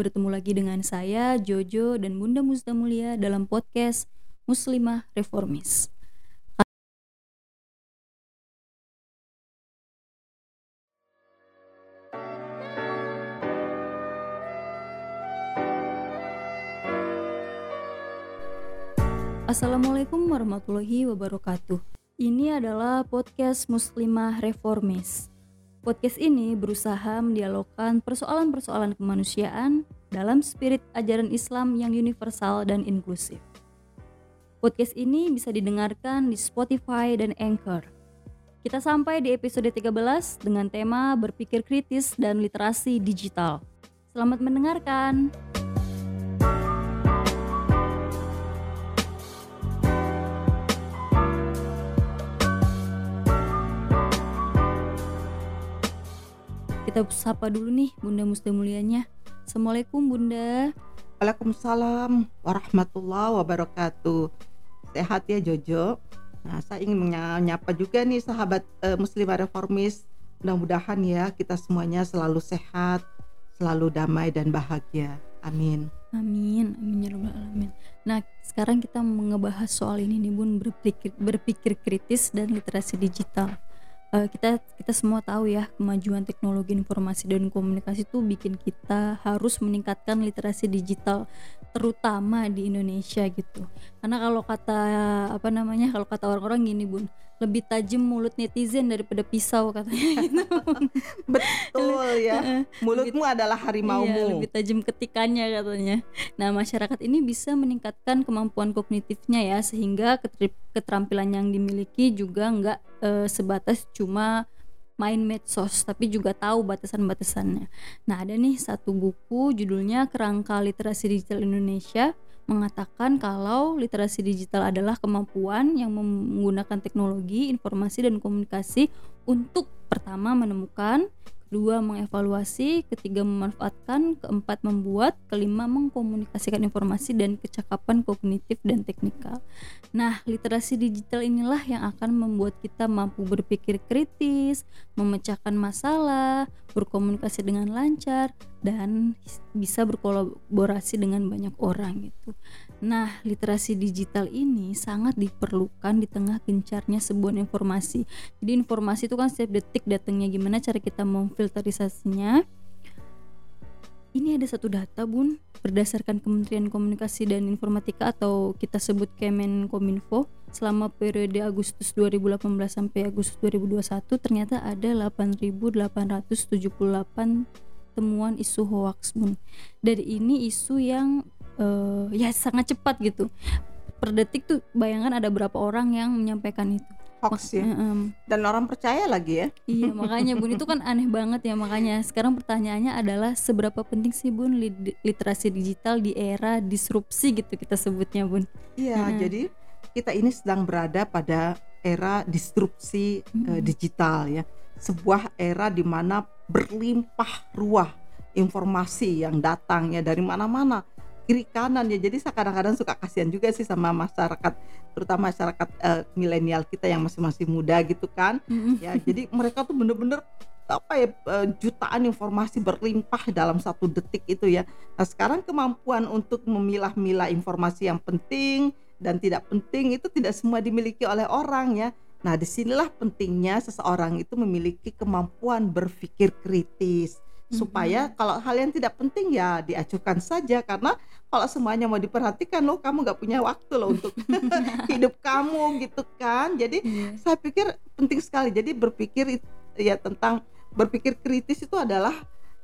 Bertemu lagi dengan saya, Jojo, dan Bunda Mulia dalam podcast Muslimah Reformis. Assalamualaikum warahmatullahi wabarakatuh. Ini adalah podcast Muslimah Reformis. Podcast ini berusaha mendialogkan persoalan-persoalan kemanusiaan dalam spirit ajaran Islam yang universal dan inklusif. Podcast ini bisa didengarkan di Spotify dan Anchor. Kita sampai di episode 13 dengan tema berpikir kritis dan literasi digital. Selamat mendengarkan. Kita sapa dulu nih Bunda Musda Mulianya. Assalamualaikum Bunda. Waalaikumsalam warahmatullahi wabarakatuh. Sehat ya Jojo. Nah, saya ingin menyapa juga nih sahabat uh, muslimah reformis. Mudah-mudahan ya kita semuanya selalu sehat, selalu damai dan bahagia. Amin. Amin, amin ya rabbal alamin. Nah, sekarang kita ngebahas soal ini nih Bun, berpikir berpikir kritis dan literasi digital uh, kita kita semua tahu ya kemajuan teknologi informasi dan komunikasi itu bikin kita harus meningkatkan literasi digital terutama di Indonesia gitu karena kalau kata apa namanya kalau kata orang-orang gini bun lebih tajam mulut netizen daripada pisau katanya gitu. Betul ya. Mulutmu lebih, adalah harimaumu. Iya, lebih tajam ketikannya katanya. Nah, masyarakat ini bisa meningkatkan kemampuan kognitifnya ya sehingga keterampilan yang dimiliki juga nggak e, sebatas cuma main medsos tapi juga tahu batasan-batasannya. Nah, ada nih satu buku judulnya Kerangka Literasi Digital Indonesia mengatakan kalau literasi digital adalah kemampuan yang menggunakan teknologi, informasi dan komunikasi untuk pertama menemukan, kedua mengevaluasi, ketiga memanfaatkan, keempat membuat, kelima mengkomunikasikan informasi dan kecakapan kognitif dan teknikal. Nah, literasi digital inilah yang akan membuat kita mampu berpikir kritis, memecahkan masalah, berkomunikasi dengan lancar dan bisa berkolaborasi dengan banyak orang gitu. Nah, literasi digital ini sangat diperlukan di tengah gencarnya sebuah informasi. Jadi informasi itu kan setiap detik datangnya gimana cara kita memfilterisasinya. Ini ada satu data Bun, berdasarkan Kementerian Komunikasi dan Informatika atau kita sebut Kemenkominfo selama periode Agustus 2018 sampai Agustus 2021 ternyata ada 8.878 temuan isu hoax Bun. Dari ini isu yang uh, ya sangat cepat gitu. Per detik tuh bayangkan ada berapa orang yang menyampaikan itu. Hoax ya? Um, dan orang percaya lagi ya? Iya makanya bun itu kan aneh banget ya makanya sekarang pertanyaannya adalah seberapa penting sih bun literasi digital di era disrupsi gitu kita sebutnya bun. Iya jadi kita ini sedang berada pada era disrupsi hmm. uh, digital ya. Sebuah era di mana berlimpah ruah informasi yang datang ya dari mana-mana kiri kanan ya. Jadi saya kadang-kadang suka kasihan juga sih sama masyarakat terutama masyarakat uh, milenial kita yang masih masih muda gitu kan. Mm-hmm. ya jadi mereka tuh bener-bener apa ya uh, jutaan informasi berlimpah dalam satu detik itu ya. Nah sekarang kemampuan untuk memilah-milah informasi yang penting dan tidak penting itu tidak semua dimiliki oleh orang ya. Nah di sinilah pentingnya seseorang itu memiliki kemampuan berpikir kritis supaya kalau hal yang tidak penting ya diacuhkan saja. Karena kalau semuanya mau diperhatikan loh kamu nggak punya waktu loh untuk hidup kamu gitu kan. Jadi yeah. saya pikir penting sekali. Jadi berpikir ya tentang berpikir kritis itu adalah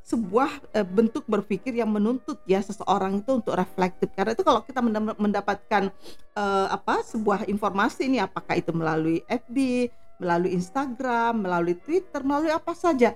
sebuah e, bentuk berpikir yang menuntut ya seseorang itu untuk reflektif. Karena itu kalau kita mendapatkan e, apa sebuah informasi ini apakah itu melalui FB melalui Instagram melalui Twitter melalui apa saja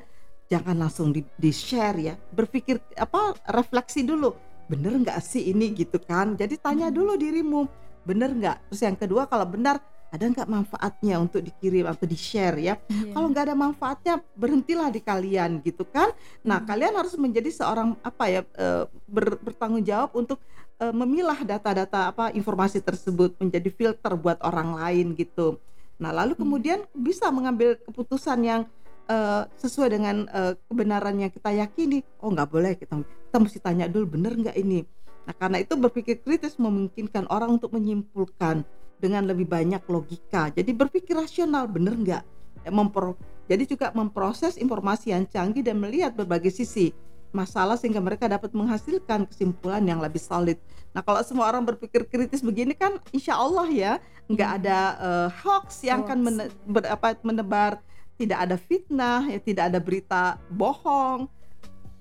jangan langsung di, di share ya berpikir apa refleksi dulu bener nggak sih ini gitu kan jadi tanya hmm. dulu dirimu bener nggak terus yang kedua kalau benar ada nggak manfaatnya untuk dikirim atau di share ya yeah. kalau nggak ada manfaatnya berhentilah di kalian gitu kan nah hmm. kalian harus menjadi seorang apa ya e, ber, bertanggung jawab untuk e, memilah data-data apa informasi tersebut menjadi filter buat orang lain gitu nah lalu hmm. kemudian bisa mengambil keputusan yang uh, sesuai dengan uh, kebenaran yang kita yakini oh nggak boleh kita kita mesti tanya dulu bener nggak ini nah karena itu berpikir kritis memungkinkan orang untuk menyimpulkan dengan lebih banyak logika jadi berpikir rasional bener nggak eh, Mempro jadi juga memproses informasi yang canggih dan melihat berbagai sisi masalah sehingga mereka dapat menghasilkan kesimpulan yang lebih solid. Nah kalau semua orang berpikir kritis begini kan, insya Allah ya nggak ada uh, hoax yang hoax. akan mene, ber, apa, menebar, tidak ada fitnah, ya tidak ada berita bohong,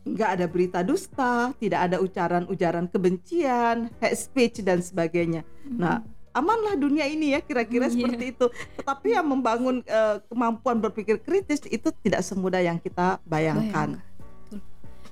nggak ada berita dusta, tidak ada ujaran-ujaran kebencian, hate speech dan sebagainya. Hmm. Nah amanlah dunia ini ya kira-kira yeah. seperti itu. Tetapi yang membangun uh, kemampuan berpikir kritis itu tidak semudah yang kita bayangkan. Bayangkan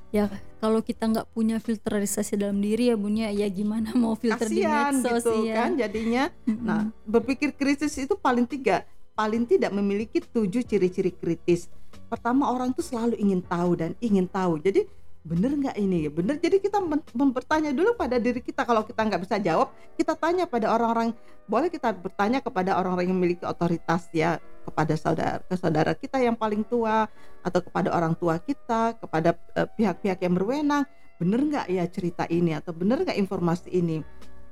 ya kalau kita nggak punya filterisasi dalam diri ya bunya ya gimana mau filter Kasian di medsos gitu ya. kan jadinya nah berpikir kritis itu paling tiga paling tidak memiliki tujuh ciri-ciri kritis. Pertama orang tuh selalu ingin tahu dan ingin tahu. Jadi bener nggak ini? Bener? Jadi kita mempertanya dulu pada diri kita. Kalau kita nggak bisa jawab kita tanya pada orang-orang boleh kita bertanya kepada orang-orang yang memiliki otoritas ya kepada saudara ke saudara kita yang paling tua atau kepada orang tua kita kepada eh, pihak-pihak uh, yang berwenang. Bener nggak ya cerita ini? Atau bener nggak informasi ini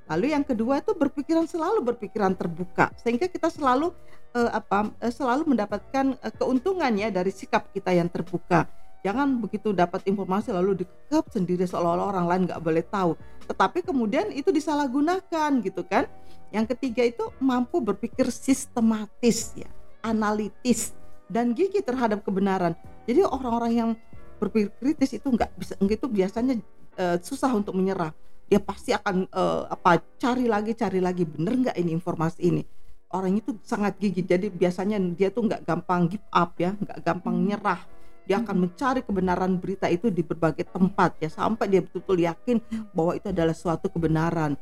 lalu yang kedua itu berpikiran selalu berpikiran terbuka sehingga kita selalu uh, apa uh, selalu mendapatkan uh, keuntungan ya dari sikap kita yang terbuka. Jangan begitu dapat informasi lalu dikekep sendiri seolah-olah orang lain nggak boleh tahu. Tetapi kemudian itu disalahgunakan gitu kan. Yang ketiga itu mampu berpikir sistematis ya analitis dan gigi terhadap kebenaran. Jadi orang-orang yang berpikir kritis itu nggak bisa itu biasanya uh, susah untuk menyerah dia pasti akan uh, apa cari lagi cari lagi. Bener nggak ini informasi ini? Orang itu sangat gigih jadi biasanya dia tuh nggak gampang give up ya nggak gampang hmm. nyerah. Dia akan mencari kebenaran berita itu di berbagai tempat ya sampai dia betul-betul yakin bahwa itu adalah suatu kebenaran.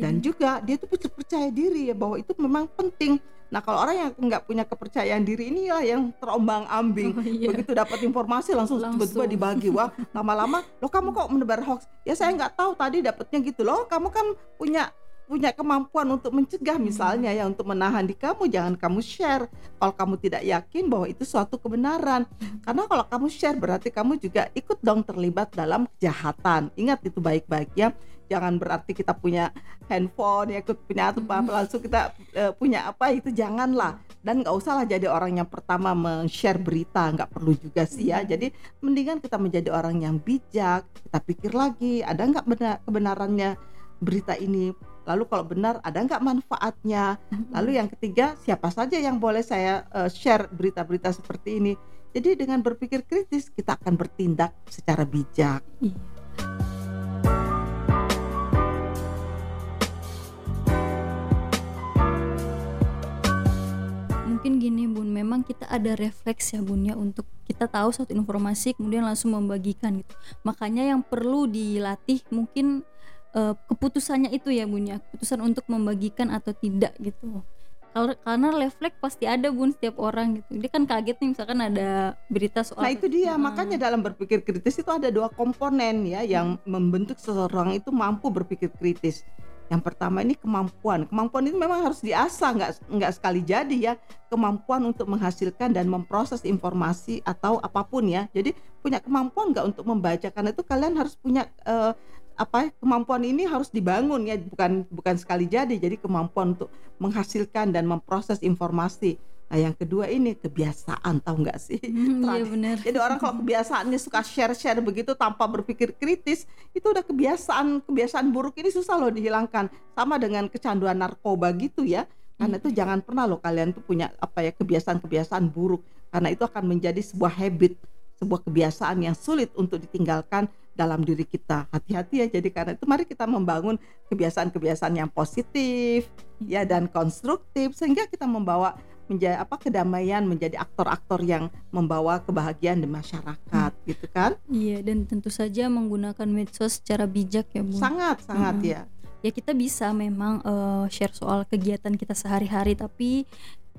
Dan ya. juga dia itu percaya diri ya bahwa itu memang penting nah kalau orang yang nggak punya kepercayaan diri ini lah yang terombang ambing. Oh, iya. begitu dapat informasi langsung tiba-tiba dibagi. Wah lama-lama lo kamu kok menebar hoax? Ya saya nggak tahu tadi dapatnya gitu. Loh kamu kan punya punya kemampuan untuk mencegah hmm. misalnya ya untuk menahan di kamu jangan kamu share. Kalau kamu tidak yakin bahwa itu suatu kebenaran. Hmm. karena kalau kamu share berarti kamu juga ikut dong terlibat dalam kejahatan. Ingat itu baik-baik ya. Jangan berarti kita punya handphone ya ikut punya apa hmm. langsung kita uh, punya apa itu janganlah. Dan nggak usah lah jadi orang yang pertama men-share berita nggak perlu juga sih ya. Jadi mendingan kita menjadi orang yang bijak kita pikir lagi ada nggak benar kebenarannya berita ini lalu kalau benar ada nggak manfaatnya? Lalu yang ketiga siapa saja yang boleh saya uh, share berita-berita seperti ini? Jadi dengan berpikir kritis kita akan bertindak secara bijak. Iya. mungkin gini bun. Memang kita ada refleks ya bun ya untuk kita tahu satu informasi kemudian langsung membagikan gitu. Makanya yang perlu dilatih mungkin uh, keputusannya itu ya bun ya. Keputusan untuk membagikan atau tidak gitu. Kalau karena refleks pasti ada bun setiap orang gitu. Dia kan kaget nih misalkan ada berita soal nah itu dia. Hmm. makanya dalam berpikir kritis itu ada dua komponen ya yang hmm. membentuk seseorang itu mampu berpikir kritis. Yang pertama ini kemampuan. Kemampuan itu memang harus diasah nggak nggak sekali jadi ya. Kemampuan untuk menghasilkan dan memproses informasi atau apa pun ya. Jadi punya kemampuan nggak untuk membaca? Karena itu kalian harus punya uh, apa kemampuan ini harus dibangun ya bukan bukan sekali jadi. Jadi kemampuan untuk menghasilkan dan memproses informasi. Nah yang kedua ini kebiasaan tahu nggak sih? Hmm, iya benar. jadi orang kalau kebiasaannya suka share share begitu tanpa berpikir kritis itu udah kebiasaan kebiasaan buruk ini susah loh dihilangkan. Sama dengan kecanduan narkoba gitu ya. Karena itu jangan pernah loh kalian tuh punya apa ya kebiasaan-kebiasaan buruk. Karena itu akan menjadi sebuah habit sebuah kebiasaan yang sulit untuk ditinggalkan dalam diri kita. Hati-hati ya. Jadi karena itu mari kita membangun kebiasaan-kebiasaan yang positif ya dan konstruktif sehingga kita membawa menjadi apa kedamaian menjadi aktor-aktor yang membawa kebahagiaan di masyarakat hmm. gitu kan iya dan tentu saja menggunakan medsos secara bijak ya bu sangat sangat hmm. ya ya kita bisa memang uh, share soal kegiatan kita sehari-hari tapi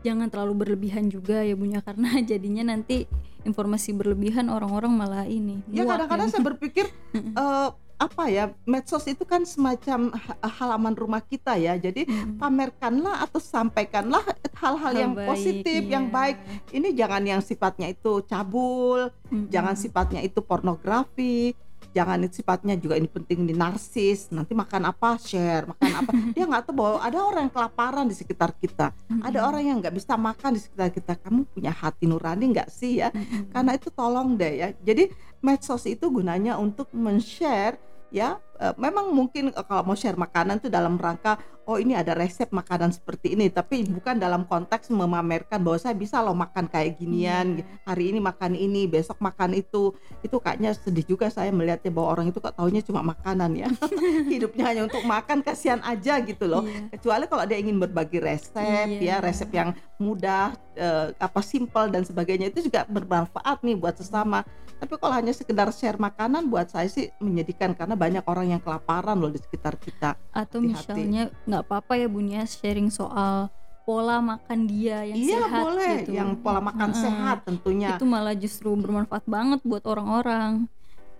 jangan terlalu berlebihan juga ya bunya karena jadinya nanti informasi berlebihan orang-orang malah ini ya kadang-kadang saya berpikir uh, apa ya medsos itu kan semacam ha- halaman rumah kita ya jadi Mm. pamerkanlah atau sampaikanlah hal-hal Hal yang baik, positif yang iya. baik ini jangan yang sifatnya itu cabul Mm-mm. jangan sifatnya itu pornografi jangan sifatnya juga ini penting di narsis. Nanti makan apa share makan apa. Dia nggak tahu bahwa ada orang yang kelaparan di sekitar kita. Ada orang yang nggak bisa makan di sekitar kita. Kamu punya hati nurani nggak sih ya? Karena itu tolong deh ya. Jadi medsos itu gunanya untuk men-share ya eh, memang mungkin eh, kalau mau share makanan itu dalam rangka oh ini ada resep makanan seperti ini. Tapi bukan dalam konteks memamerkan bahwa saya bisa loh makan kayak ginian Iya. hari ini makan ini besok makan itu. Itu kayaknya sedih juga saya melihatnya bahwa orang itu kok taunya cuma makanan ya. Hidupnya hanya untuk makan kasihan aja gitu loh. Iya. kecuali kalau dia ingin berbagi resep Iya. ya resep yang mudah eh, apa simple dan sebagainya. Itu juga bermanfaat nih buat sesama. Tapi kalau hanya sekedar share makanan buat saya sih menyedihkan. Karena banyak orang yang kelaparan loh di sekitar kita. Atau Hati-hati. misalnya nggak apa-apa ya bun ya sharing soal pola makan dia yang iya sehat boleh. gitu. Yang pola makan Heeh. sehat tentunya. Itu malah justru bermanfaat banget buat orang-orang.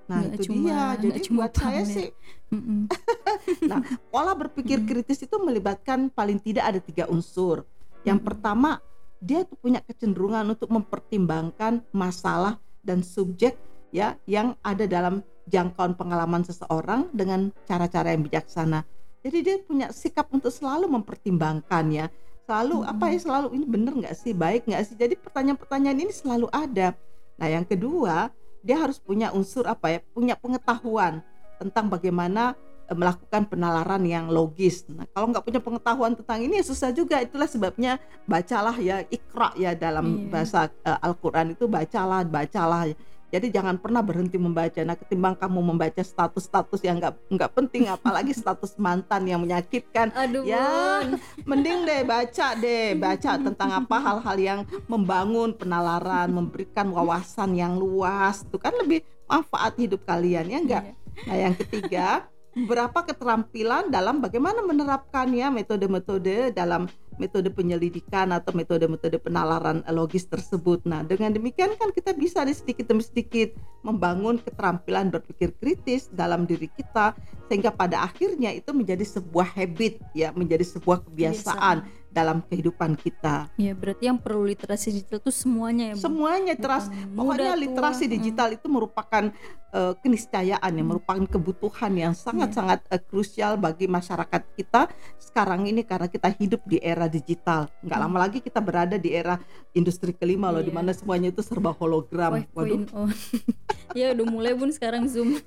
Nah nggak itu cuma- dia. jadi cuma buat saya sih. Mm-mm. pola berpikir kritis itu melibatkan paling tidak ada tiga unsur. Yang pertama, dia tuh punya kecenderungan untuk mempertimbangkan masalah dan subjek ya yang ada dalam jangkauan pengalaman seseorang dengan cara-cara yang bijaksana. Jadi dia punya sikap untuk selalu mempertimbangkan ya. Selalu Mm-mm. apa ya selalu ini bener nggak sih, baik nggak sih. Jadi pertanyaan-pertanyaan ini selalu ada. Nah yang kedua, dia harus punya unsur apa ya, punya pengetahuan tentang bagaimana eh, melakukan penalaran yang logis. Nah, kalau nggak punya pengetahuan tentang ini ya susah juga. Itulah sebabnya bacalah ya ikra ya dalam Iya. bahasa eh, Al-Qur'an itu bacalah, bacalah. Jadi jangan pernah berhenti membaca. Nah, ketimbang kamu membaca status-status yang nggak nggak penting, apalagi status mantan yang menyakitkan, aduh Ya, mending deh baca deh, baca tentang apa hal-hal yang membangun penalaran, memberikan wawasan yang luas. Itu kan lebih manfaat hidup kalian ya enggak? Iya. Nah, yang ketiga, beberapa keterampilan dalam bagaimana menerapkannya metode-metode dalam metode penyelidikan atau metode-metode penalaran logis tersebut. Nah, dengan demikian kan kita bisa di sedikit demi sedikit membangun keterampilan berpikir kritis dalam diri kita sehingga pada akhirnya itu menjadi sebuah habit ya, menjadi sebuah kebiasaan dalam kehidupan kita. ya berarti yang perlu literasi digital tuh semuanya ya bun Semuanya teras Pokoknya tua. literasi Mm. digital itu merupakan eh, keniscayaan ya, Hmm. merupakan kebutuhan yang Iya. sangat-sangat eh, krusial bagi masyarakat kita sekarang ini karena kita hidup di era digital. Nggak Hmm. lama lagi kita berada di era industri kelima loh, di Iya. mana semuanya itu serba hologram. Waduh, 5.0 ya udah mulai bun sekarang zoom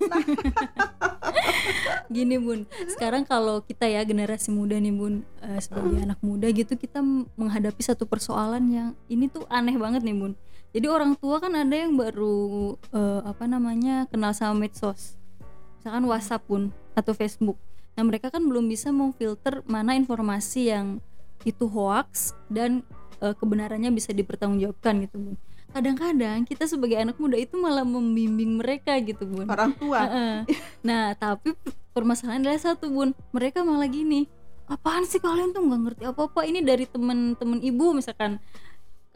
gini bun sekarang kalau kita ya generasi muda nih bun eh, sebagai anak muda gitu kita menghadapi satu persoalan yang ini tuh aneh banget nih bun jadi orang tua kan ada yang baru eh, apa namanya kenal sama medsos. Misalkan WhatsApp pun atau Facebook. Nah mereka kan belum bisa memfilter mana informasi yang itu hoax dan eh, kebenarannya bisa dipertanggungjawabkan gitu bun. Kadang-kadang kita sebagai anak muda itu malah membimbing mereka gitu bun. Orang tua. Nah tapi permasalahan adalah satu bun. Mereka malah gini apaan sih kalian tuh nggak ngerti apa-apa? Ini dari temen-temen ibu misalkan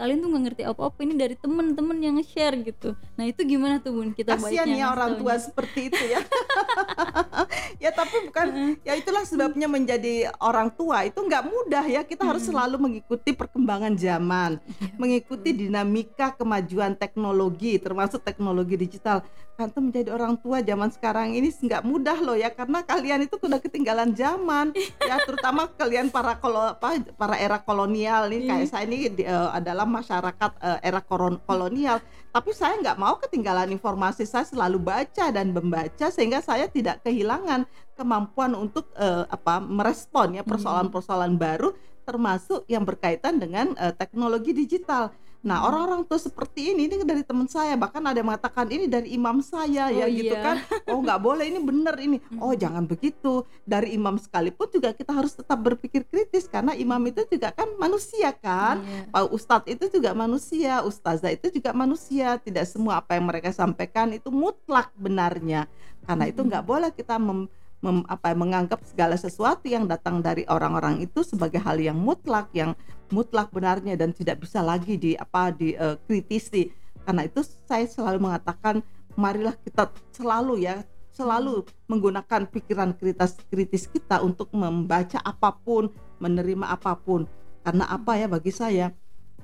kalian tuh nggak ngerti apa-apa ini dari temen-temen yang share gitu nah itu gimana tuh bun kita baiknya ya orang tua seperti itu ya. ya tapi bukan ya itulah sebabnya menjadi orang tua itu nggak mudah ya. Kita harus selalu mengikuti perkembangan zaman. Iya, mengikuti dinamika kemajuan teknologi termasuk teknologi digital Kanto menjadi orang tua zaman sekarang ini nggak mudah loh ya karena kalian itu sudah ketinggalan zaman ya terutama kalian para kolo, apa, para era kolonial nih kayak Iya. saya ini di- eh, adalah masyarakat eh, era kolonial tapi saya nggak mau ketinggalan informasi saya selalu baca dan membaca sehingga saya tidak kehilangan kemampuan untuk eh, apa merespon ya persoalan-persoalan baru termasuk yang berkaitan dengan eh, teknologi digital. Nah, Hmm. orang-orang tuh seperti ini ini dari teman saya, bahkan ada yang mengatakan ini dari imam saya ya Oh, gitu iya. kan. Oh, nggak boleh ini benar ini. Oh, Hmm. jangan begitu. Dari imam sekalipun juga kita harus tetap berpikir kritis karena imam itu juga kan manusia kan. Iya. Pak Ustadz itu juga manusia, ustazah itu juga manusia. Tidak semua apa yang mereka sampaikan itu mutlak benarnya. Karena itu Mm-mm. nggak boleh kita mem- mem- apa menganggap segala sesuatu yang datang dari orang-orang itu sebagai hal yang mutlak, yang mutlak benarnya dan tidak bisa lagi di apa dikritisi. Karena itu saya selalu mengatakan marilah kita selalu ya selalu menggunakan pikiran kritis kritis kita untuk membaca apa pun, menerima apa pun. Karena apa ya bagi saya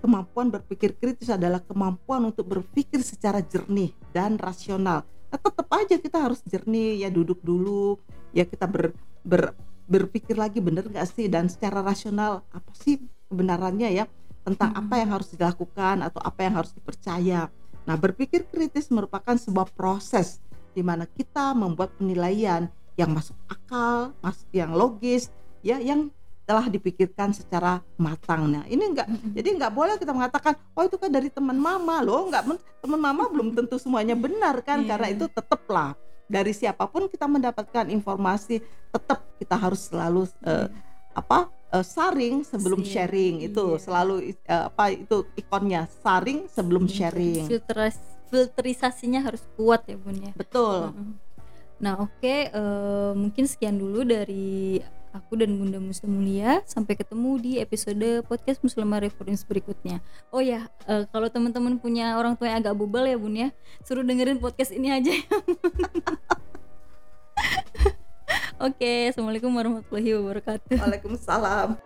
kemampuan berpikir kritis adalah kemampuan untuk berpikir secara jernih dan rasional. Nah, tetap aja kita harus jernih ya duduk dulu ya kita ber, ber berpikir lagi bener nggak sih dan secara rasional apa sih kebenarannya ya tentang Hmm. apa yang harus dilakukan atau apa yang harus dipercaya. Nah, berpikir kritis merupakan sebuah proses di mana kita membuat penilaian yang masuk akal, mas yang logis, ya yang telah dipikirkan secara matang. Nah, ini enggak jadi nggak boleh kita mengatakan, oh itu kan dari teman mama loh, nggak men- teman mama belum tentu semuanya benar kan, Iya. karena itu tetaplah dari siapa pun kita mendapatkan informasi, tetap kita harus selalu eh, apa eh, saring sebelum Iya, sharing itu iya. selalu eh, apa itu ikonnya saring sebelum sharing. Filteras, filterisasinya harus kuat ya bun ya Betul. Nah oke eh, mungkin sekian dulu dari aku dan Bunda Muslim Mulia sampai ketemu di episode podcast Muslimah Reference berikutnya. Oh ya eh, kalau teman-teman punya orang tua yang agak bubal ya bun ya suruh dengerin podcast ini aja. Oke assalamualaikum warahmatullahi wabarakatuh. Waalaikumsalam.